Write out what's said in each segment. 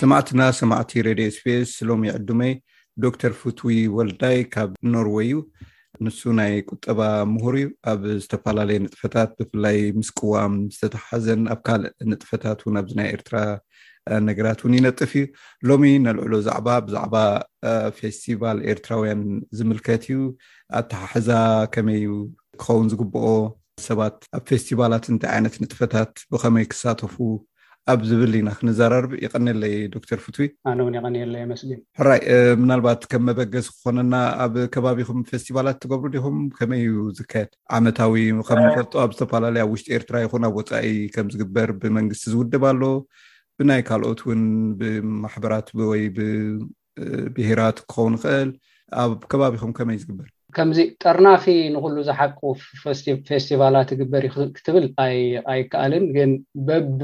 ሰማዕትና ሰማዕቲ ሬድዮ ስፔስ ሎሚ ዕዱመይ ዶክተር ፍትዊ ወልዳይ ካብ ኖርወይ እዩ ንሱ ናይ ቁጠባ ምሁር እዩ ኣብ ዝተፈላለየ ንጥፈታት ብፍላይ ምስ ቅዋም ዝተተሓዘን ኣብ ካልእ ንጥፈታት እውን ኣብዚ ናይ ኤርትራ ነገራት እውን ይነጥፍ እዩ ሎሚ ነልዕሎ ዛዕባ ብዛዕባ ፌስቲቫል ኤርትራውያን ዝምልከት እዩ ኣተሓሕዛ ከመይ እዩ ክኸውን ዝግብኦ ሰባት ኣብ ፌስቲቫላት እንታይ ዓይነት ንጥፈታት ብከመይ ክሳተፉ ኣብ ዝብል ኢና ክንዘራርብ የቀኔለይ ዶክተር ፍትዊ። ኣነ ውን የቀኔለይ የመስግን። ሕራይ ምናልባት ከም መበገሲ ክኾነና ኣብ ከባቢኹም ፌስቲቫላት ትገብሩ ዲኹም ከመይ እዩ ዝካየድ ዓመታዊ ከም ንፈልጦ ኣብ ዝተፈላለዩ ኣብ ውሽጢ ኤርትራ ይኹን ኣብ ወጻኢ ከም ዝግበር ብመንግስቲ ዝውደብ ኣሎ ብናይ ካልኦት ውን ብማሕበራት ወይ ብ ብሄራት ክኸውን ይኽእል ኣብ ከባቢኹም ከመይ ዝግበር ከምዚ ጠርናፊ ንኩሉ ዝሓቁ ፌስቲቫላት ይግበር ክትብል ኣይከኣልን ግን በብ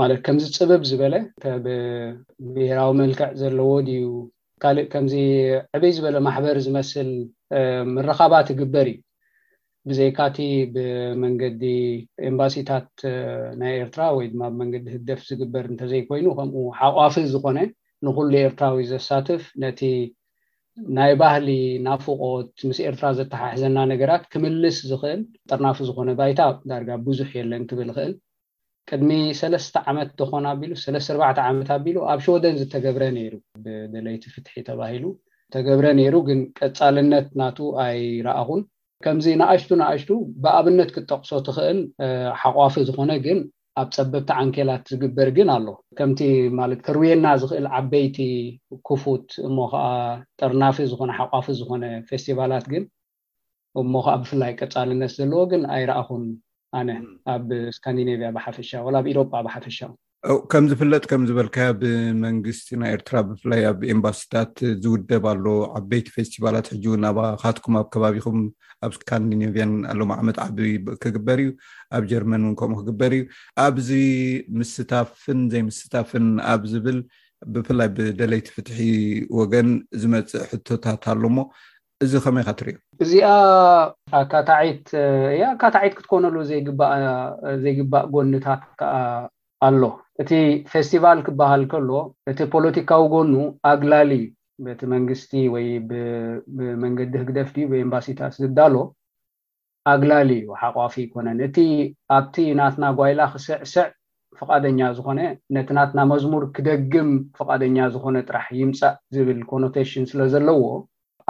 ማለት ከምዚ ፅብብ ዝበለ ብብሄራዊ መልክዕ ዘለዎ ድዩ ካልእ ከምዚ ዕብይ ዝበለ ማሕበር ዝመስል ምርኻባት ይግበር እዩ ብዘይካቲ ብመንገዲ ኤምባሲታት ናይ ኤርትራ ወይ ድማ ብመንገዲ ህግደፍ ዝግበር እንተዘይኮይኑ ከምኡ ሓቋፊ ዝኾነ ንኹሉ ኤርትራዊ ዘሳትፍ ነቲ ናይ ባህሊ ናፍቆት ምስ ኤርትራ ዘተሓሕዘና ነገራት ክምልስ ዝኽእል ጠርናፊ ዝኾነ ባይታ ዳርጋ ብዙሕ የለን ክብል እኽእል ቅድሚ ሰለስተ ዓመት ተኾን ኣቢሉ ሰለስተ ኣርባዕተ ዓመት ኣቢሉ ኣብ ሽወደን ዝተገብረ ነይሩ ብደለይቲ ፍትሒ ተባሂሉ ተገብረ ነይሩ ግን ቀፃልነት ናቱ ኣይረኣኹን ከምዚ ንኣሽቱ ንኣሽቱ ብኣብነት ክትጠቕሶ ትኽእል ሓቋፊ ዝኾነ ግን ኣብ ጸበብቲ ዓንኬላት ዝግበር ግን ኣሎ። ከምቲ ማለት ከርውየና ዝኽእል ዓበይቲ ክፉት እሞ ኸኣ ጠርናፊ ዝኾነ ሓቋፊ ዝኾነ ፌስቲቫላት ግን እሞ ኸኣ ብፍላይ ቀጻልነት ዘለዎ ግን ኣይረኣኹን ኣነ ኣብ ስካንዲኔቭያ ብሓፈሻ ወላ ኣብ ኢሮጳ ብሓፈሻ። ከም ዝፍለጥ ከም ዝበልካዮ ብ መንግስቲ ናይ ኤርትራ ብፍላይ ኣብ ኤምባሲታት ዝውደብ ኣሎ ዓበይቲ ፌስቲቫላት ሕጂ እውን ኣባካትኩም ኣብ ከባቢኹም ኣብ ስካንዲነቪያን ኣሎም ዓመት ዓቢ ክግበር እዩ ኣብ ጀርመን እውን ከምኡ ክግበር እዩ ኣብዚ ምስታፍን ዘይምስታፍን ኣብ ዝብል ብፍላይ ብደለይቲ ፍትሒ ወገን ዝመፅእ ሕቶታት ኣሎ ሞ እዚ ከመይ ኢካ ትሪኦ? እዚኣ ኣካታዒት እያ፣ ኣካታዒት ክትኮነሉ ዘይግባእ ጎንታት ከኣ ኣሎ። እቲ ፌስቲቫል ክበሃል ከሎ እቲ ፖለቲካዊ ጎኑ ኣግላሊ እዩ፣ በቲ መንግስቲ ወይ ብመንገዲ ህግደፍ ድዩ ብኤምባሲታት ዝዳሎ ኣግላሊ እዩ ሓቋፊ ኣይኮነን እቲ ኣብቲ ናትና ጓይላ ክስዕስዕ ፍቃደኛ ዝኮነ ነቲ ናትና መዝሙር ክደግም ፍቃደኛ ዝኮነ ጥራሕ ይምጻእ ዝብል ኮኖተሽን ስለ ዘለዎ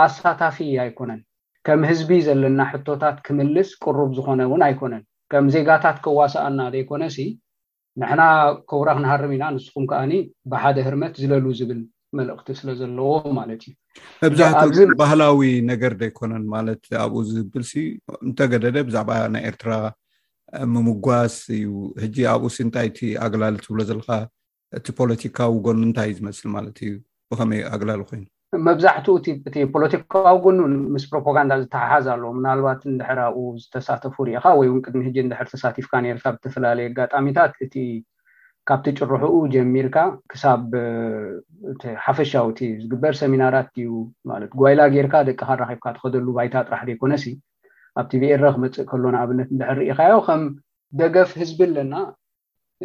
ኣሳታፊ ኣይኮነን ከም ህዝቢ ዘለና ሕቶታት ክምልስ ቅሩብ ዝኮነ ውን ኣይኮነን ከም ዜጋታት ከዋስኣና ዘይኮነሲ ንሕና ኮብራ ክንሃርም ኢና ንስኹም ከኣ ብሓደ ህርመት ዝለሉ ዝብል መልእኽቲ ስለ ዘለዎ ማለት እዩ መብዛሕትኡ ግን ባህላዊ ነገር ዘይኮነን ማለት ኣብኡ ዝብል ሲ እንተገደደ ብዛዕባ ናይ ኤርትራ ምምጓስ እዩ ሕጂ ኣብኡ ሲ እንታይ እቲ ኣግላሊ ትብሎ ዘለካ እቲ ፖለቲካዊ ጎኑ እንታይ እዩ ዝመስል ማለት እዩ ብከመይ ኣግላሊ ኮይኑ መብዛሕትኡ እቲ ፖለቲካዊ ጎኑ ምስ ፕሮፖጋንዳ ዝተሓሓዝ ኣሎ። ምናልባት እንድሕር ኣብኡ ዝተሳተፉ ርኢኻ ወይ እውን ቅድሚ ሕጂ እንድሕር ተሳቲፍካ ነይርካ ብተፈላለየ ኣጋጣሚታት እቲ ካብቲ ጭርሕኡ ጀሚርካ ክሳብ እቲ ሓፈሻዊ እቲ ዝግበር ሰሚናራት ድዩ ማለት ጓይላ ጌርካ ደቅኻ ኣራኺብካ ትኸደሉ ባይታ ጥራሕ ዘይኮነሲ ኣብ ቲቪ ኤረ ክመጽእ ከሎ ንኣብነት እንድሕር ርኢኻዮ ከም ደገፍ ህዝቢ ኣለና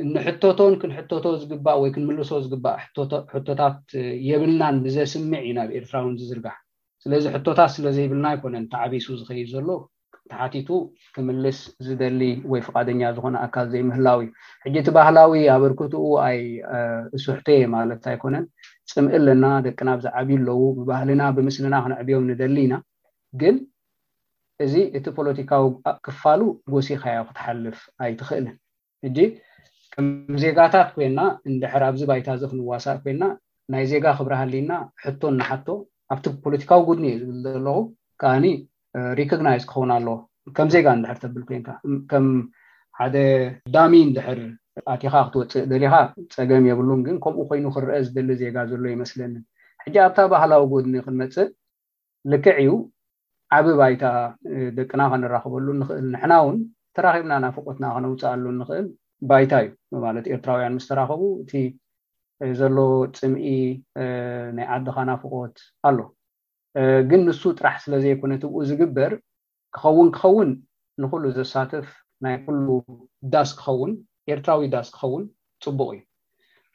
እንሕተቶን ክንሕተቶ ዝግባእ ወይ ክንምልሶ ዝግባእ ሕቶታት የብልናን ብዘስምዕ እዩ ናብ ኤርትራውን ዝዝርጋሕ ስለዚ ሕቶታት ስለ ዘይብልና ኣይኮነን ተዓቢሱ ዝኸይድ ዘሎ ተሓቲቱ ክምልስ ዝደሊ ወይ ፍቃደኛ ዝኾነ ኣካል ዘይምህላው እዩ ሕጂ እቲ ባህላዊ ኣበርክትኡ ኣይ እሱሕተ ማለት ኣይኮነን ፅምኢ ኣለና ደቅና ብዛዓብዩ ኣለዉ ብባህልና ብምስልና ክነዕብዮም ንደሊ ኢና ግን እዚ እቲ ፖለቲካዊ ክፋሉ ጎሲኻዮ ክትሓልፍ ኣይትኽእልን። ሕጂ ከም ዜጋታት ኮይና እንድሕር ኣብዚ ባይታ እዚ ክንዋሳእ ኮይና ናይ ዜጋ ክብሪ ሃልይና ሕቶ እንሓቶ ኣብቲ ፖለቲካዊ ጉድኒ እየ ዝብል ዘለኹ ከኣኒ ሪኮግናይዝ ክኸውን ኣለዎ ከም ዜጋ እንድሕር ተብል ኮይንካ ከም ሓደ ዳሚ እንድሕር ኣቲኻ ክትወፅእ ደሊኻ ፀገም የብሉን ግን ከምኡ ኮይኑ ክረኣ ዝደሊ ዜጋ ዘሎ ኣይመስለንን። ሕጂ ኣብታ ባህላዊ ጎድኒ ክንመፅእ ልክዕ እዩ ዓቢ ባይታ ደቅና ከነራኽበሉ እንኽእል ንሕና ውን ተራኺብና ናፍቆትና ከነውጽኣሉ እንኽእል ባይታ እዩ ማለት ኤርትራውያን ምስ ተራኸቡ እቲ ዘሎ ጽምኢ ናይ ዓድኻ ናፍቆት ኣሎ ግን ንሱ ጥራሕ ስለ ዘይኮነ ትብኡ ዝግበር ክኸውን ክኸውን ንኹሉ ዘሳትፍ ናይ ኩሉ ዳስ ክኸውን ኤርትራዊ ዳስ ክኸውን ጽቡቕ እዩ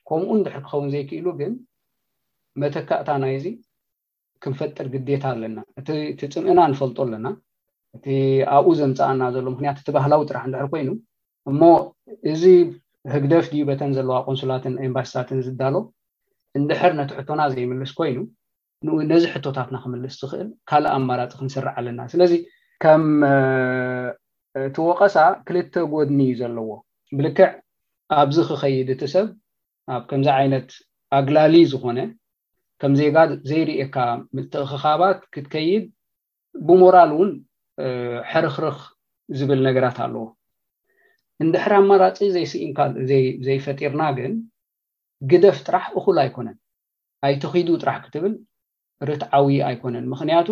ከምኡ እንድሕር ክኸውን ዘይክኢሉ ግን መተካእታ ናይዚ ክንፈጥር ግዴታ ኣለና እቲ እቲ ፅምእና ንፈልጦ ኣለና እቲ ኣብኡ ዘምፃኣና ዘሎ ምክንያት እቲ ባህላዊ ጥራሕ እንድሕር ኮይኑ እሞ እዚ ህግደፍ ድዩ በተን ዘለዋ ቆንሱላትን ኤምባሲታትን ዝዳሎ እንድሕር ነቲ ሕቶና ዘይምልስ ኮይኑ ነዚ ሕቶታትና ክምልስ ዝኽእል ካልእ ኣማራፂ ክንስርዕ ኣለና ስለዚ ከም እቲ ወቐሳ ክልተ ጎድኒ እዩ ዘለዎ ብልክዕ ኣብዚ ክኸይድ እቲ ሰብ ኣብ ከምዚ ዓይነት ኣግላሊ ዝኾነ ከም ዜጋ ዘይርእየካ ምትእኽኻባት ክትከይድ ብሞራል እውን ሕርኽርኽ ዝብል ነገራት ኣለዎ። እንድሕር ኣማራጺ ዘይስኢንካ ዘይፈጢርና ግን ግደፍ ጥራሕ እኹል ኣይኮነን። ኣይትኺዱ ጥራሕ ክትብል ርትዓዊ ኣይኮነን ምኽንያቱ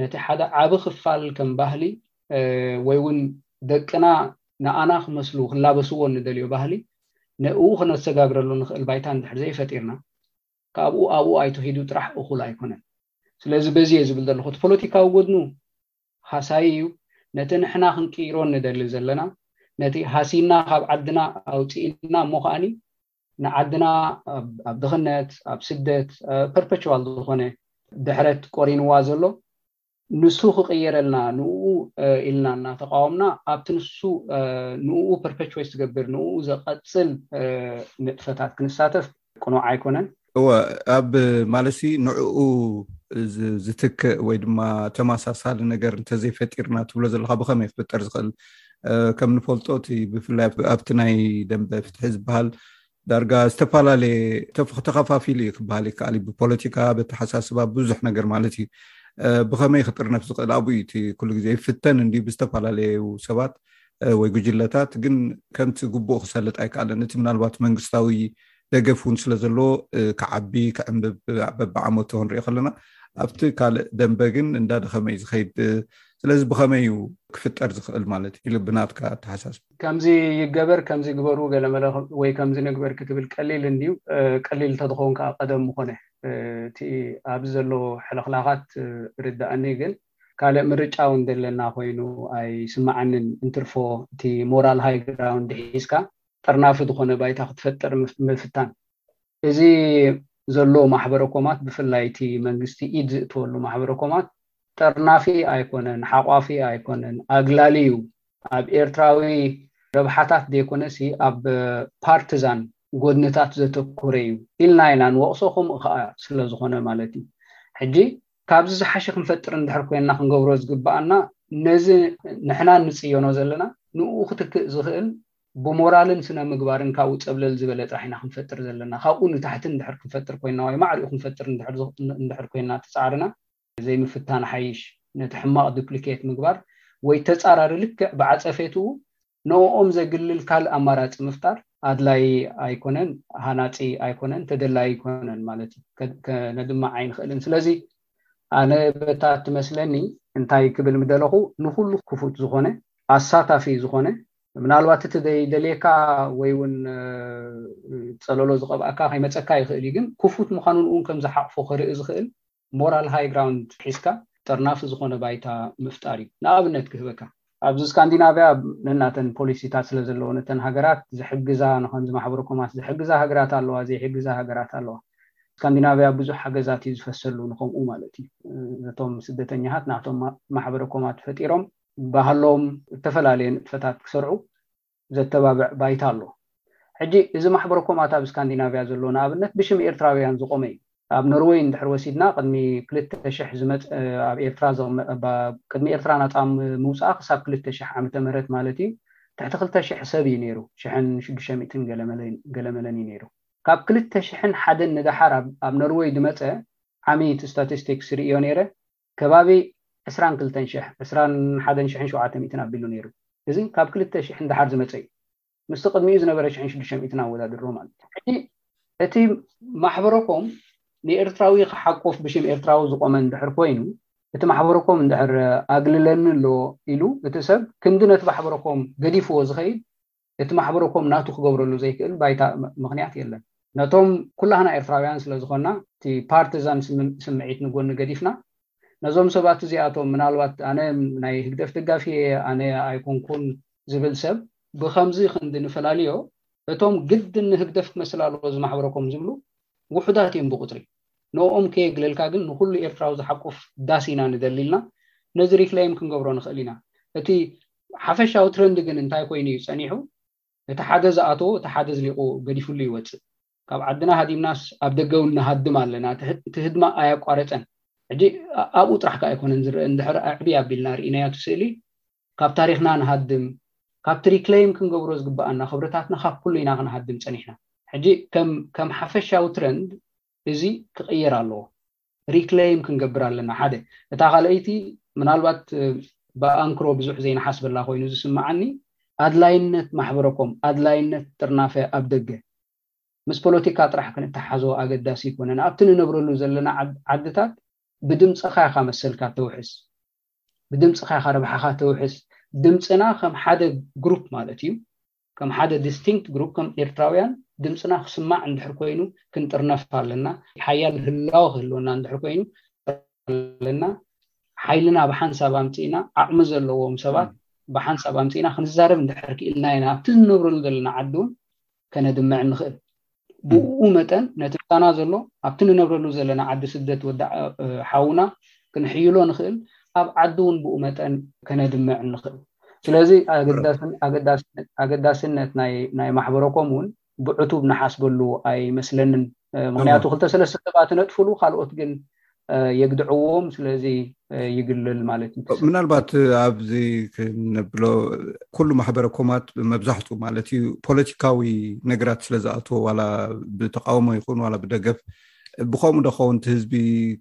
ነቲ ሓደ ዓቢ ክፋል ከም ባህሊ ወይ ውን ደቅና ንኣና ክመስሉ ክላበስዎ እንደልዮ ባህሊ ንእኡ ክነሰጋግረሉ ንኽእል ባይታ እንድሕር ዘይፈጢርና ካብኡ ኣብኡ ኣይትኺዱ ጥራሕ እኹል ኣይኮነን ስለዚ በዚ እየ ዝብል ዘለኹ እቲ ፖለቲካዊ ጎድኑ ሃሳዪ እዩ ነቲ ንሕና ክንቅይሮ እንደሊ ዘለና ነቲ ሃሲና ካብ ዓድና ኣውጺእና እሞ ከኣኒ ንዓድና ኣብ ድኽነት ኣብ ስደት ፐርፐችዋል ዝኾነ ድሕረት ቆሪንዋ ዘሎ ንሱ ክቕየረልና ንኡ ኢልና እናተቃወምና ኣብቲ ንሱ ንኡ ፐርፐችዌት ዝገብር ንኡ ዘቐፅል ንጥፈታት ክንሳተፍ ቅኑዕ ኣይኮነን። እወ ኣብ ማለትሲ ንዕኡ ዝትክእ ወይ ድማ ተመሳሳሊ ነገር እንተዘይፈጢርና ትብሎ ዘለካ ብከመይ ክፍጠር ዝኽእል ከም ንፈልጦ እቲ ብፍላይ ኣብቲ ናይ ደንበ ፍትሒ ዝበሃል ዳርጋ ዝተፈላለየ ተኸፋፊሉ እዩ ክበሃል ይከኣል እዩ ብፖለቲካ በተሓሳስባ ብዙሕ ነገር ማለት እዩ ብኸመይ ክጥርነፍ ዝኽእል ኣብኡ እዩ እቲ ኩሉ ግዜ ይፍተን እንዲ ብዝተፈላለዩ ሰባት ወይ ጉጅለታት ግን ከምቲ ግቡእ ክሰልጥ ኣይከኣለን እቲ ምናልባት መንግስታዊ ደገፍ እውን ስለ ዘለዎ ክዓቢ ክዕምብብ በቢዓመቱ ክንሪኦ ከለና ኣብቲ ካልእ ደንበ ግን እንዳደኸመ እዩ ዝኸይድ ስለዚ ብኸመይ እዩ ክፍጠር ዝኽእል ማለት እዩ ኢሉ ብናትካ ኣተሓሳስብ ከምዚ ይገበር ከምዚ ግበሩ ገለመለ ወይ ከምዚ ንግበር ክትብል ቀሊል እንድዩ ቀሊል እንተዝኸውን ከዓ ቀደም ምኾነ እቲ ኣብዚ ዘሎ ሕልኽላኻት ርዳእኒ ግን ካልእ ምርጫ እውን ደለና ኮይኑ ኣይስማዓንን እንትርፎ እቲ ሞራል ሃይ ግራውንድ ሒዝካ ጠርናፊ ዝኾነ ባይታ ክትፈጥር ምፍታን እዚ ዘሎ ማሕበረ-ኮማት ብፍላይ እቲ መንግስቲ ኢድ ዝእትወሉ ማሕበረ-ኮማት ጠርናፊ ኣይኮነን፣ ሓቋፊ ኣይኮነን፣ ኣግላሊ ዩ። ኣብ ኤርትራዊ ረብሓታት ዘይኮነሲ ኣብ ፓርትዛን ጎድንታት ዘተኮረ ዩ ኢልና ኢና ንወቕሶ ከምኡ ከኣ ስለ ዝኾነ ማለት ዩ። ሕጂ ካብዚ ዝሓሸ ክንፈጥር እንድሕር ኮይንና ክንገብሮ ዝግበኣና ነዚ ንሕና ንጽዮኖ ዘለና ንኡ ክትክእ ዝኽእል ብሞራልን ስነ ምግባርን ካብኡ ጸብለል ዝበለ ጥራሕ ኢና ክንፈጥር ዘለና። ካብኡ ንታሕቲ እንድሕር ክንፈጥር ኮይና ወይ ማዕሪኡ ክንፈጥር እንድሕር እንድሕር ኮይና እቲ ጻዕርና። ዘይምፍታን ይሓይሽ ነቲ ሕማቕ ዱፕሊኬት ምግባር ወይ ተጻራሪ ልክዕ ብዓጸፌትኡ ንኦኦም ዘግልል ካልእ ኣማራጺ ምፍጣር። ኣድላዪ ኣይኮነን፣ ሃናጺ ኣይኮነን፣ ተደላዪ ኣይኮነን ማለት እዩ። ከ ከነድምዕ ኣይንኽእልን። ስለዚ ኣነ በታ እትመስለኒ። እንታይ ክብል ምደለኹ ንኹሉ ክፉት ዝኾነ ኣሳታፊ ዝኾነ ምናልባት እቲ ዘይደልየካ ወይ እውን ፀለሎ ዝቐብኣካ ከይመፀካ ይኽእል እዩ ግን ክፉት ምዃኑ ንእውን ከም ዝሓቕፎ ክርኢ ዝኽእል ሞራል ሃይ ግራውንድ ሒዝካ ጠርናፊ ዝኾነ ባይታ ምፍጣር እዩ ንኣብነት ክህበካ ኣብዚ ስካንዲናቭያ ነናተን ፖሊሲታት ስለ ዘለወን እተን ሃገራት ዝሕግዛ ንከምዚ ማሕበረ ኮማስ ዝሕግዛ ሃገራት ኣለዋ ዘይሕግዛ ሃገራት ኣለዋ ስካንዲናቭያ ብዙሕ ሓገዛት እዩ ዝፈሰሉ ንከምኡ ማለት እዩ ነቶም ስደተኛሃት ናቶም ማሕበረ ኮማት ፈጢሮም ባህሎም እተፈላለየ ንጥፈታት ክሰርዑ ዘተባብዕ ባይታ ኣሎ። ሕጂ እዚ ማሕበረ-ኮማት ኣብ ስካንዲናቭያ ዘሎ ንኣብነት ብሽም ኤርትራውያን ዝቖመ እዩ። ኣብ ኖርወይ እንድሕር ወሲድና ቅድሚ ክልተ ሽሕ ዝመጸ ኣብ ኤርትራ ቅድሚ ኤርትራ ናጻ ምውጻኣ ክሳብ ክልተ ሽሕ ዓመተ ምህረት ማለት እዩ ትሕቲ ክልተ ሽሕ ሰብ እዩ ነይሩ ሽሕን ሽዱሽተ ሚእትን ገለመለን እዩ ነይሩ። ካብ ክልተ ሽሕን ሓደን ንደሓር ኣብ ኖርወይ ዝመጸ ዓሚ እቲ ስታቲስቲክስ ርእዮ ነይረ ከባቢ ዕስራን ክልተን ሽሕ፣ ዕስራን ሓደን ሽሕን ሸውዓተ ሚእትን ኣቢሉ ነይሩ። እዚ ካብ ክልተ ሽሕ ንደሓር ዝመጸ እዩ። ምስቲ ቅድሚኡ ዝነበረ ሽሕን ሽዱሽተ ሚእትን ኣወዳድርዎ ማለት እዩ። ሕጂ እቲ ማሕበረኮም ንኤርትራዊ ክሓቁፍ ብሽም ኤርትራዊ ዝቆመ እንድሕር ኮይኑ፣ እቲ ማሕበረኮም እንድሕር ኣግልለኒ ኣሎ ኢሉ እቲ ሰብ ክንዲ ነቲ ማሕበረኮም ገዲፍዎ ዝኸይድ እቲ ማሕበረ ኮም ናቱ ክገብረሉ ዘይክእል ባይታ ምኽንያት የለን። ነቶም ኩላህና ኤርትራውያን ስለ ዝኾንና እቲ ፓርቲዛን ስምዒት ንጎኒ ገዲፍና ነዞም ሰባት እዚኣቶም ምናልባት ኣነ ናይ ህግደፍ ደጋፊ እየ ኣነ ኣይኮንኩን ዝብል ሰብ ብኸምዚ ክንዲ ንፈላልዮ እቶም ግድን ንህግደፍ ክመስል ኣለዎ እዚ ማሕበረ ኮም ዝብሉ ውሑዳት እዮም ብቁጽሪ ንኦም ከየግለልካ ግን ንኹሉ ኤርትራዊ ዝሓቁፍ ዳስ ኢና ንደሊ ኢልና ነዚ ሪክለይም ክንገብሮ ንኽእል ኢና እቲ ሓፈሻዊ ትረንድ ግን እንታይ ኮይኑ እዩ ጸኒሑ እቲ ሓደ ዝኣተዎ እቲ ሓደ ዝሊቑ ገዲፍሉ ይወጽእ ካብ ዓድና ሃዲምናስ ኣብ ደገ ውን ንሃድም ኣለና እቲ ህድማ ኣያቋረጸን ሕጂ ኣብኡ ጥራሕ ከኣ ኣይኮነን ዝረኣ እንድሕር ኣዕብይ ኣቢልና ርኢናዮ እቲ ስእሊ ካብ ታሪኽና ንሃድም ካብቲ ሪክለይም ክንገብሮ ዝግብኣና ክብርታትና ካብ ኩሉ ኢና ክንሃድም ጸኒሕና ሕጂ ከም ከም ሓፈሻዊ ትረንድ እዚ ክቕየር ኣለዎ ሪክለይም ክንገብር ኣለና ሓደ እታ ካልኣይቲ ምናልባት ብኣንክሮ ብዙሕ ዘይንሓስበላ ኮይኑ ዝስምዓኒ ኣድላይነት ማሕበረኮም ኣድላይነት ጥርናፈ ኣብ ደገ ምስ ፖለቲካ ጥራሕ ክንተሓዞ ኣገዳሲ ኣይኮነን ኣብቲ ንነብረሉ ዘለና ዓድታት ብድምፅኻ ኢኻ መሰልካ ተውሕስ ብድምፅኻ ኢኻ ረብሓኻ ተውሕስ ድምፅና ከም ሓደ ግሩፕ ማለት እዩ ከም ሓደ ዲስቲንክት ግሩፕ ከም ኤርትራውያን ድምጽና ክስማዕ እንድሕር ኮይኑ ክንጥርነፍ ኣለና። ሓያል ህላወ ክህልወና እንድሕር ኮይኑ ኣለና። ሓይልና ብሓንሳብ ኣምጺእና ዓቕሚ ዘለዎም ሰባት ብሓንሳብ ኣምጺእና ክንዛረብ እንድሕር ክኢልና ኢና ኣብቲ ንነብረሉ ዘለና ዓዲ ውን ከነድምዕ እንኽእል። ብኡ መጠን ነቲ ምሳና ዘሎ ኣብቲ ንነብረሉ ዘለና ዓዲ ስደት ወዲ ሓውና ክንሕይሎ ንኽእል ኣብ ዓዲ እውን ብኡ መጠን ከነድምዕ ንኽእል ስለዚ ኣገዳስነት ናይ ማሕበረኮም እውን ብዕቱብ ንሓስበሉ ኣይመስለንን ምክንያቱ ክልተ ሰለስተ ሰባት ነጥፍሉ ካልኦት ግን የግድዕዎም ስለዚ ይግልል ማለት እዩ ምናልባት ኣብዚ ክነብሎ ኩሉ ማሕበረ ኮማት መብዛሕትኡ ማለት እዩ ፖለቲካዊ ነገራት ስለ ዝኣትዎ ዋላ ብተቃውሞ ይኹን ዋላ ብደገፍ ብከምኡ ዶኸውን እቲ ህዝቢ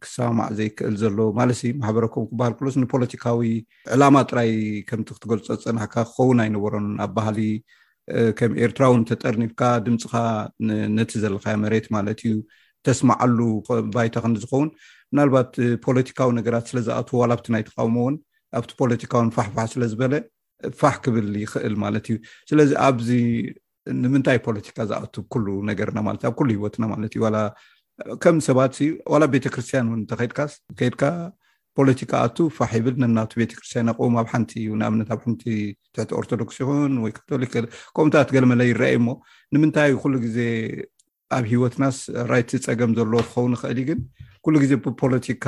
ክሰማማዕ ዘይክእል ዘሎ ማለት ዩ ማሕበረ ኮም ክበሃል ክሎስ ንፖለቲካዊ ዕላማ ጥራይ ከምቲ ክትገልፆ ዝፀናሕካ ክኸውን ኣይነበሮን ኣብ ባህሊ ከም ኤርትራ እውን ተጠርኒፍካ ድምፅካ ነቲ ዘለካዮ መሬት ማለት እዩ ተስማዓሉ ባይታ ክንዲ ዝኸውን ምናልባት ፖለቲካዊ ነገራት ስለዝኣት ዋላ ብቲ ናይ ተቃውሞ እውን ኣብቲ ፖለቲካውን ፋሕፋሕ ስለዝበለ ፋሕ ክብል ይኽእል ማለት እዩ ስለዚ ኣብዚ ንምንታይ ፖለቲካ ዝኣቱ ኩሉ ነገርና ማለት ኣብ ኩሉ ሂወትና ማለት እዩ ዋላ ከም ሰባት ዋላ ቤተክርስትያን እውን እንተከድካስ ከድካ ፖለቲካ ኣቱ ፋሕ ይብል ነናቱ ቤተክርስትያን ኣቆም ኣብ ሓንቲ እዩ ንኣብነት ኣብ ሓንቲ ትሕቲ ኦርቶዶክስ ይኹን ወይ ካቶሊክ ከምኡታት ገለመለ ይረኣዩ እሞ ንምንታይ ኩሉ ግዜ ኣብ ሂወትናስ ራይቲ ፀገም ዘለዎ ክኸውን ይኽእል ግን ኩሉ ግዜ ብፖለቲካ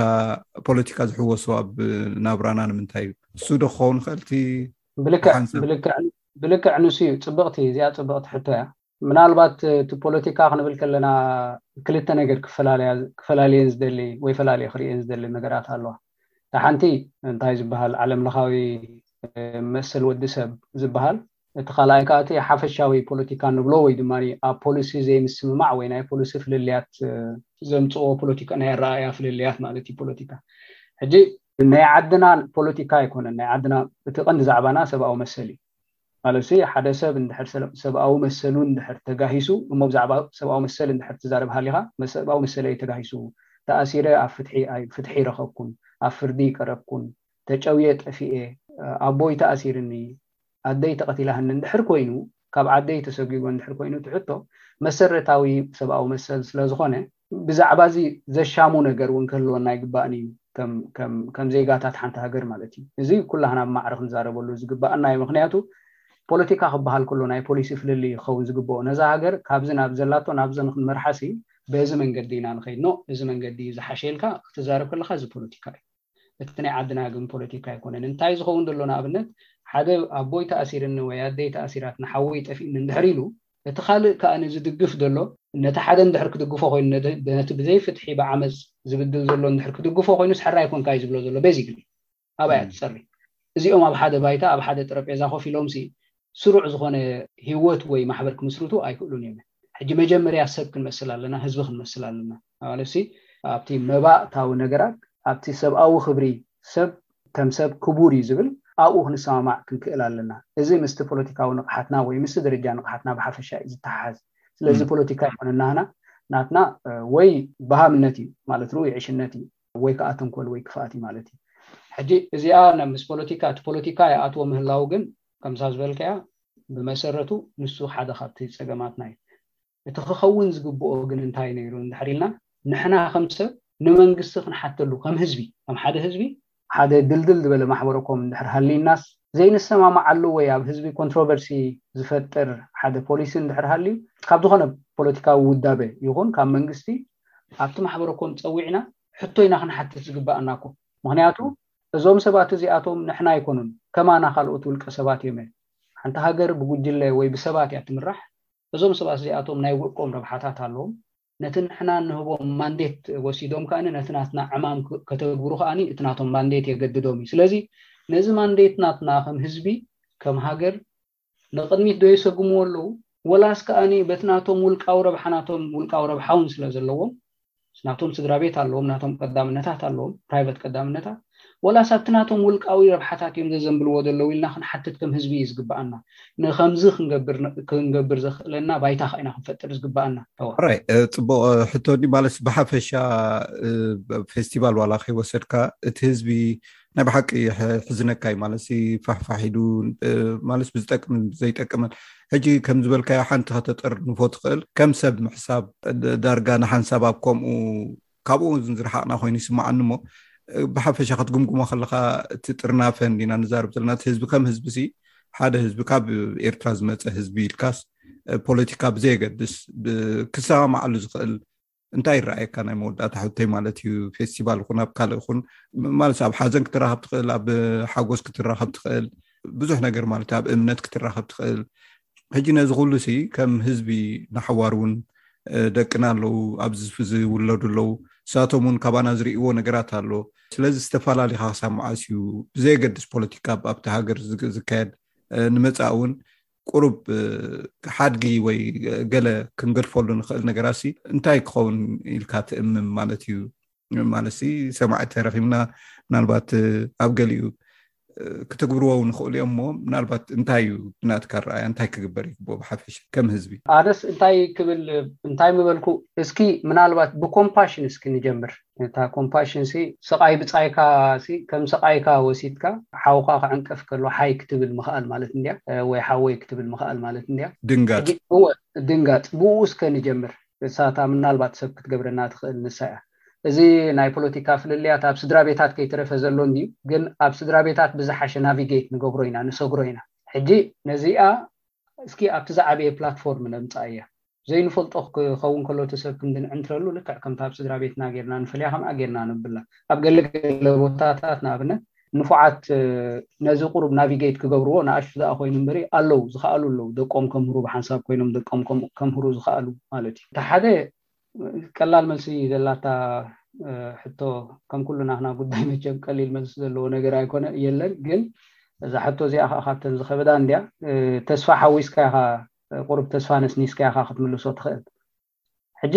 ፖለቲካ ዝሕወሶ ኣብ ናብራና ንምንታይ እዩ እሱ ዶ ክኸውን ይኽእል እቲ ብልክዕ ንሱ እዩ ፅብቕቲ እዚኣ ፅብቕቲ ሕቶ እያ ምናልባት እቲ ፖለቲካ ክንብል ከለና ክልተ ነገር ክፈላልየን ዝደሊ ወይ ፈላልየ ክርእየን ዝደሊ ነገራት ኣለዋ። እታ ሓንቲ እንታይ ዝበሃል ዓለም ለኻዊ መሰል ወዲ ሰብ ዝበሃል፣ እቲ ካልኣይ ከኣ እቲ ሓፈሻዊ ፖለቲካ ንብሎ ወይ ድማ ኣብ ፖሊሲ ዘይምስምማዕ ወይ ናይ ፖሊሲ ፍልልያት፣ ዘምጽኦ ፖለቲካ ናይ ኣረኣእያ ፍልልያት ማለት እዩ ፖለቲካ ሕጂ ናይ ዓድና ፖለቲካ ኣይኮነን ናይ ዓድና እቲ ቀንዲ ዛዕባና ሰብኣዊ መሰል እዩ። ማለትሲ ሓደ ሰብ እንድሕር ሰብኣዊ መሰሉ እንድሕር ተጋሂሱ እሞ ብዛዕባ ሰብኣዊ መሰል እንድሕር ትዛረብ ሃሊኻ ሰብኣዊ መሰለይ ተጋሂሱ ተኣሲረ ኣብ ፍትሒ ኣይ ፍትሒ ኣይረኸብኩን ኣብ ፍርዲ ኣይቀረብኩን ተጨውየ ጠፊኤ ኣቦይ ተኣሲርኒ ኣደይ ተቐቲላህኒ እንድሕር ኮይኑ ካብ ዓደይ ተሰጒጎ እንድሕር ኮይኑ እቲ ሕቶ መሰረታዊ ሰብኣዊ መሰል ስለዝኾነ ብዛዕባ እዚ ዘሻሙ ነገር እውን ክህልወና ይግባእን እዩ ከም ዜጋታት ሓንቲ ሃገር ማለት እዩ እዚ ኩላህና ብማዕረ ክንዛረበሉ ዝግባእና እዩ ምክንያቱ ፖለቲካ ክበሃል ከሎ ናይ ፖሊሲ ፍልል እዩ ክኸውን ዝግብኦ ነዛ ሃገር ካብዚ ናብ ዘላቶ ናብዚ ንክንመርሓሲ በዚ መንገዲ ኢና ንኸይድ ኖ እዚ መንገዲ እዩ ዝሓሸልካ ክትዛረብ ከለካ እዚ ፖለቲካ እዩ እቲ ናይ ዓድና ግን ፖለቲካ ኣይኮነን እንታይ ዝኸውን ዘሎ ንኣብነት ሓደ ኣቦይ ተኣሲርኒ ወይ ኣደይ ተኣሲራት ንሓወይ ጠፊእኒ እንድሕር ኢሉ እቲ ካልእ ከኣ ዝድግፍ ዘሎ ነቲ ሓደ እንድሕር ክድግፎ ኮይኑ ነቲ ብዘይ ፍትሒ ብዓመጽ ዝብድል ዘሎ እንድሕር ክድግፎ ኮይኑስ ሕራይ ኮንካ እዩ ዝብሎ ዘሎ ቤዚክሊ ኣባይ እያ ትጸሪ እዚኦም ኣብ ሓደ ባይታ ኣብ ሓደ ጥረጴዛ ኮፍ ኢሎምሲ ስሩዕ ዝኾነ ሂወት ወይ ማሕበር ክምስርቱ ኣይክእሉን እዮም ሕጂ መጀመርያ ሰብ ክንመስል ኣለና ህዝቢ ክንመስል ኣለና ማለትሲ ኣብቲ መባእታዊ ነገራት ኣብቲ ሰብኣዊ ክብሪ ሰብ ከም ሰብ ክቡር እዩ ዝብል ኣብኡ ክንሰማማዕ ክንክእል ኣለና። እዚ ምስቲ ፖለቲካዊ ንቕሓትና ወይ ምስቲ ደረጃ ንቕሓትና ብሓፈሻ እዩ ዝተሓሓዝ። ስለዚ ፖለቲካ ኣይኮነን ናህና፣ ናትና ወይ በሃምነት እዩ ማለት ርኡይ ዕሽነት እዩ ወይ ከኣ ተንኮል ወይ ክፍኣት እዩ ማለት እዩ። ሕጂ እዚኣ ምስ ፖለቲካ እቲ ፖለቲካ ይኣትዎ ምህላዉ ግን ከምታ ዝበልካያ ብመሰረቱ ንሱ ሓደ ካብቲ ጸገማትና እዩ። እቲ ክኸውን ዝግብኦ ግን እንታይ እዩ ነይሩ እንድሕር ኢልና ንሕና ከም ሰብ ንመንግስቲ ክንሓተሉ ከም ህዝቢ ከም ሓደ ህዝቢ ሓደ ድልድል ዝበለ ማሕበረኮም እንድሕር ሃልዩናስ ዘይንሰማማዓሉ ወይ ኣብ ህዝቢ ኮንትሮቨርሲ ዝፈጥር ሓደ ፖሊሲ እንድሕር ሃልዩ ካብ ዝኾነ ፖለቲካዊ ውዳበ ይኹን ካብ መንግስቲ ኣብቲ ማሕበረኮም ጸዊዕና ሕቶ ኢና ክንሓትት ዝግብኣና እኮ ምኽንያቱ እዞም ሰባት እዚኣቶም ንሕና ኣይኮኑን ከማና ካልኦት ውልቀ ሰባት እዮም'የ ሓንቲ ሃገር ብጉጅለ ወይ ብሰባት እያ ትምራሕ እዞም ሰባት እዚኣቶም ናይ ውልቆም ረብሓታት ኣለዎም፣ ነቲ ንሕና እንህቦም ማንዴት ወሲዶም ከኣ ነቲ ናትና ዕማም ከተግብሩ ከኣ እቲ ናቶም ማንዴት የገድዶም እዩ። ስለዚ ነዚ ማንዴት ናትና ከም ህዝቢ ከም ሃገር ንቕድሚት ዶ የሰጉምዎ ኣለዉ ወላስ ከኣ በቲ ናቶም ውልቃዊ ረብሓ ናቶም ውልቃዊ ረብሓ ውን ስለ ዘለዎም ምስ ናቶም ስድራቤት ኣለዎም ናቶም ቀዳምነታት ኣለዎም ፕራይቨት ቀዳምነታት ወላስ ኣብቲ ናቶም ውልቃዊ ረብሓታት እዮም ዘዘንብልዎ ዘለዉ ኢልና ክንሓትት ከም ህዝቢ እዩ ዝግብኣና ንከምዚ ክንገብር ዘኽእለና ባይታ ከ ኢና ክንፈጥር ዝግብኣና ራይ ፅቡቅ ሕቶኒ ማለት ብሓፈሻ ፌስቲቫል ዋላ ከይወሰድካ እቲ ህዝቢ ናይ ብሓቂ ሕዝነካ እዩ ማለት ፋሕፋሒዱ ማለት ብዝጠቅምን ዘይጠቅምን ሕጂ ከም ዝበልካዮ ሓንቲ ከተጥር ንፎ ትኽእል ከም ሰብ ምሕሳብ ዳርጋ ንሓንሳብ ኣብ ከምኡ ካብኡ ዝረሓቕና ኮይኑ ይስምዓኒ እሞ ብሓፈሻ ክትግምግሞ ከለካ እቲ ጥርናፈ እንዲና ንዛርብ ዘለና እቲ ህዝቢ ከም ህዝቢ ሲ ሓደ ህዝቢ ካብ ኤርትራ ዝመፀ ህዝቢ ኢልካስ ፖለቲካ ብዘየገድስ ክሰማማዓሉ ዝኽእል እንታይ ይረኣየካ ናይ መወዳእታ ሕቶይ ማለት እዩ ፌስቲቫል ኹን ኣብ ካልእ ኹን ማለት ኣብ ሓዘን ክትራኸብ ትኽእል ኣብ ሓጎስ ክትራኸብ ትኽእል ብዙሕ ነገር ማለት ኣብ እምነት ክትራኸብ ትኽእል ሕጂ ነዚ ኩሉ ሲ ከም ህዝቢ ንሓዋር እውን ደቅና ኣለው ኣብዚ ዝውለዱ ኣለው ንሳቶም እውን ካባና ዝርእዎ ነገራት ኣሎ ስለዚ ዝተፈላሊካ ክሳብ መዓስ እዩ ብዘየገድስ ፖለቲካ ኣብቲ ሃገር ዝካየድ ንመፃእ እውን ቁሩብ ሓድጊ ወይ ገለ ክንገድፈሉ ንኽእል ነገራሲ እንታይ ክኸውን ኢልካ ትእምም ማለት እዩ ማለት ሲ ሰማዒ ተረኪብና ምናልባት ኣብ ገሊኡ ክትግብርዎ ውን ይኽእሉ እዮም እሞ ምናልባት እንታይ እዩ ብናትካ ረኣያ እንታይ ክግበር ይግብኦ ብሓፈሽ ከም ህዝቢ ኣነስ እንታይ ክብል እንታይ ምበልኩ እስኪ ምናልባት ብኮምፓሽን እስኪ ንጀምር እታ ኮምፓሽን ሲ ስቃይ ብጻይካ ሲ ከም ሰቃይካ ወሲድካ ሓውካ ክዕንቀፍ ከሎ ሓይ ክትብል ምክኣል ማለት እንድያ ወይ ሓወይ ክትብል ምክኣል ማለት እንድያ። ድንጋጽ። እወ ድንጋጽ ብኡ እስከ ንጀምር እሳ እታ ምናልባት ሰብ ክትገብረና ትክእል ንሳ እያ እዚ ናይ ፖለቲካ ፍልልያት ኣብ ስድራቤታት ከይተረፈ ዘሎ እንድዩ ግን ኣብ ስድራቤታት ብዝሓሸ ናቪገይት ንገብሮ ኢና ንሰግሮ ኢና ሕጂ ነዚኣ እስኪ ኣብቲ ዝዓበየ ፕላትፎርም ነምጽኣያ ዘይንፈልጦ ክኸውን ከሎ እቲ ሰብ ክንድንዕንትረሉ ልክዕ ከምቲ ኣብ ስድራ ቤትና ጌርና ንፈልያ ከምኣ ጌርና ነብላ። ኣብ ገለ ገለ ቦታታት ንኣብነት ንፉዓት ነዚ ቁሩብ ናቪገይት ክገብርዎ ንኣሽቱ ደኣ ኮይኑ እምበሪ ኣለው ዝኸኣሉ ኣለው ደቆም ከምህሩ ብሓንሳብ ኮይኖም ደቆም ከምህሩ ዝኸኣሉ ማለት እዩ። እቲ ሓደ ቀላል መልሲ ዘላታ ሕቶ ከም ኩሉ ናህና ጉዳይ መቸም ቀሊል መልሲ ዘለዎ ነገር ኣይኮነ የለን ግን እዛ ሕቶ እዚኣ ከኣ ካብተን ዝኸበዳ እንድያ ተስፋ ሓዊስካ ኢኻ ቁሩብ ተስፋ ነስኒስካ ኢኻ ክትምልሶ ትኽእል። ሕጂ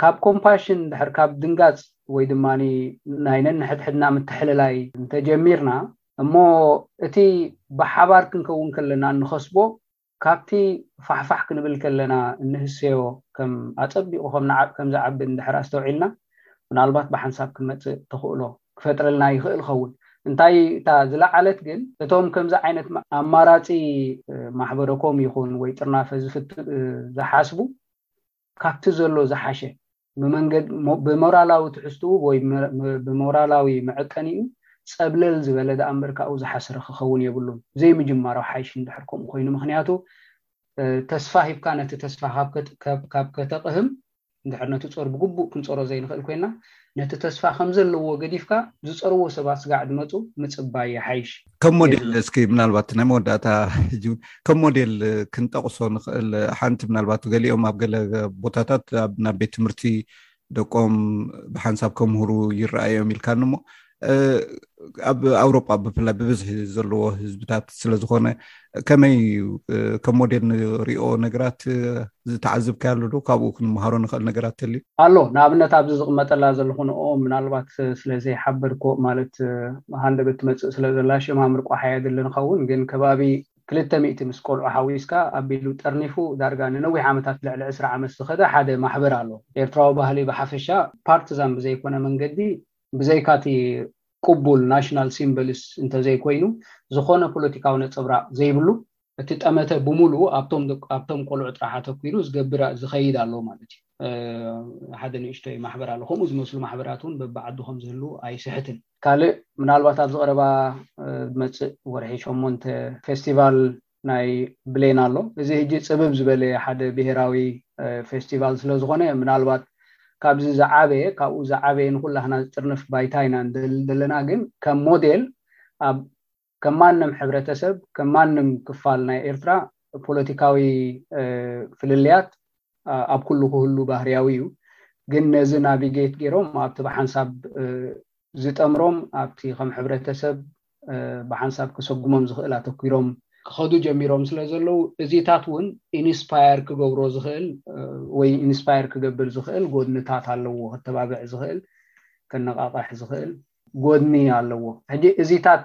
ካብ ኮምፓሽን ድሕር ካብ ድንጋጽ ወይ ድማ ናይ ነንሕድሕድና ምትሕልላይ እንተ ጀሚርና እሞ እቲ ብሓባር ክንከውን ከለና እንኸስቦ ካብቲ ፋሕፋሕ ክንብል ከለና እንህሰዮ ከም ኣጸቢቑ ከም ዝዓቢ እንድሕር ኣስተውዒልና ምናልባት ብሓንሳብ ክንመጽእ ተኽእሎ ክፈጥረልና ይኽእል ኸውን። እንታይ እታ ዝለዓለት ግን እቶም ከምዚ ዓይነት ኣማራጺ ማሕበረኮም ይኹን ወይ ጥርናፈ ዝፍት ዝሓስቡ ካብቲ ዘሎ ዝሓሸ ብመንገድ ብሞራላዊ ትሕዝትኡ ወይ ብሞራላዊ መዕቀኒኡ ጸብለል ዝበለ ደኣምበር ካብኡ ዝሓስረ ክኸውን የብሉን። ዘይምጅማሮ ሓይሽ እንድሕር ከምኡ ኮይኑ ምኽንያቱ ተስፋ ሂብካ ነቲ ተስፋ ካብ ከተቕህም እንድሕር ነቲ ጾር ብግቡእ ክንጾሮ ዘይንኽእል ኮይንና፣ ነቲ ተስፋ ከም ዘለዎ ገዲፍካ ዝጸርዎ ሰባት ስጋዕ ድመጹ ምጽባይ ይሓይሽ። ከም እየ ሞዴል ዝብል። እስኪ ምናልባት ናይ መወዳእታ ሕጂ እውን ከም ሞዴል ክንጠቕሶ ንኽእል ሓንቲ ምናልባት ገሊኦም ኣብ ገለ ቦታታት ኣብ ናብ ቤት ትምህርቲ ደቆም ብሓንሳብ ከምህሩ ይረኣዮም ኢልካኒ እሞ ኣብ ኣውሮጳ ብፍላይ ብብዝሒ ዘለዎ ህዝብታት ስለዝኮነ ከመይ እዩ ከም ሞዴል ንሪኦ ነገራት ዝተዓዝብካ ኣሎ ዶ ካብኡ ክንምሃሮ ንክእል ነገራት ተልዩ ኣሎ ንኣብነት ኣብዚ ዝቕመጠላ ዘለኹ ንኦ ምናልባት ስለዘይሓብር ኮ ማለት ሃንደበት ትመፅእ ስለዘላ ሽማ ምርቋሓ የድሊ ንኸውን ግን ከባቢ ክልተ ሚእቲ ምስ ቆልዑ ሓዊስካ ኣቢሉ ጠርኒፉ ዳርጋ ንነዊሕ ዓመታት ልዕሊ ዕስራ ዓመት ዝኸደ ሓደ ማሕበር ኣሎ ኤርትራዊ ባህሊ ብሓፈሻ ፓርቲዛን ብዘይኮነ መንገዲ ብዘይካ እቲ ቅቡል ናሽናል ሲምበልስ እንተዘይኮይኑ ዝኾነ ፖለቲካዊ ነፀብራቕ ዘይብሉ እቲ ጠመተ ብሙሉኡ ኣብቶም ቆልዑ ጥራሕ ኣተኲሩ ዝገብር ዝኸይድ ኣሎ ማለት እዩ። ሓደ ንእሽቶይ ማሕበር ኣሎ። ከምኡ ዝመስሉ ማሕበራት እውን በብዓዱ ከም ዝህልዉ ኣይስሕትን። ካልእ ምናልባት ኣብዚ ቐረባ ዝመፅእ ወርሒ ሸሞንተ ፌስቲቫል ናይ ብሌን ኣሎ እዚ ህጂ ጽብብ ዝበለ ሓደ ብሄራዊ ፌስቲቫል ስለ ዝኾነ ምናልባት ካብዚ ዝዓበየ ካብኡ ዝዓበየ ንኹላህና ዝጥርንፍ ባይታ ኢና ንደሊ ዘለና ግን ከም ሞዴል ኣብ ከም ማንም ሕብረተሰብ ከም ማንም ክፋል ናይ ኤርትራ ፖለቲካዊ ፍልልያት ኣብ ኩሉ ክህሉ ባህርያዊ እዩ ግን ነዚ ናቪጌት ጌሮም ኣብቲ ብሓንሳብ ዝጠምሮም ኣብቲ ከም ሕብረተሰብ ብሓንሳብ ከሰጉሞም ዝኽእል ኣተኲሮም ክኸዱ ጀሚሮም ስለ ዘለዉ እዚታት ውን ኢንስፓየር ክገብሮ ዝኽእል ወይ ኢንስፓየር ክገብር ዝኽእል ጎድንታት ኣለዎ ከተባብዕ ዝኽእል ከነቓቕሕ ዝኽእል ጎድኒ ኣለዎ ሕጂ እዚታት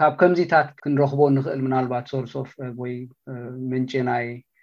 ካብ ከምዚታት ክንረኽቦ ንኽእል ምናልባት ሶርስ ኦፍ ወይ ምንጪ ናይ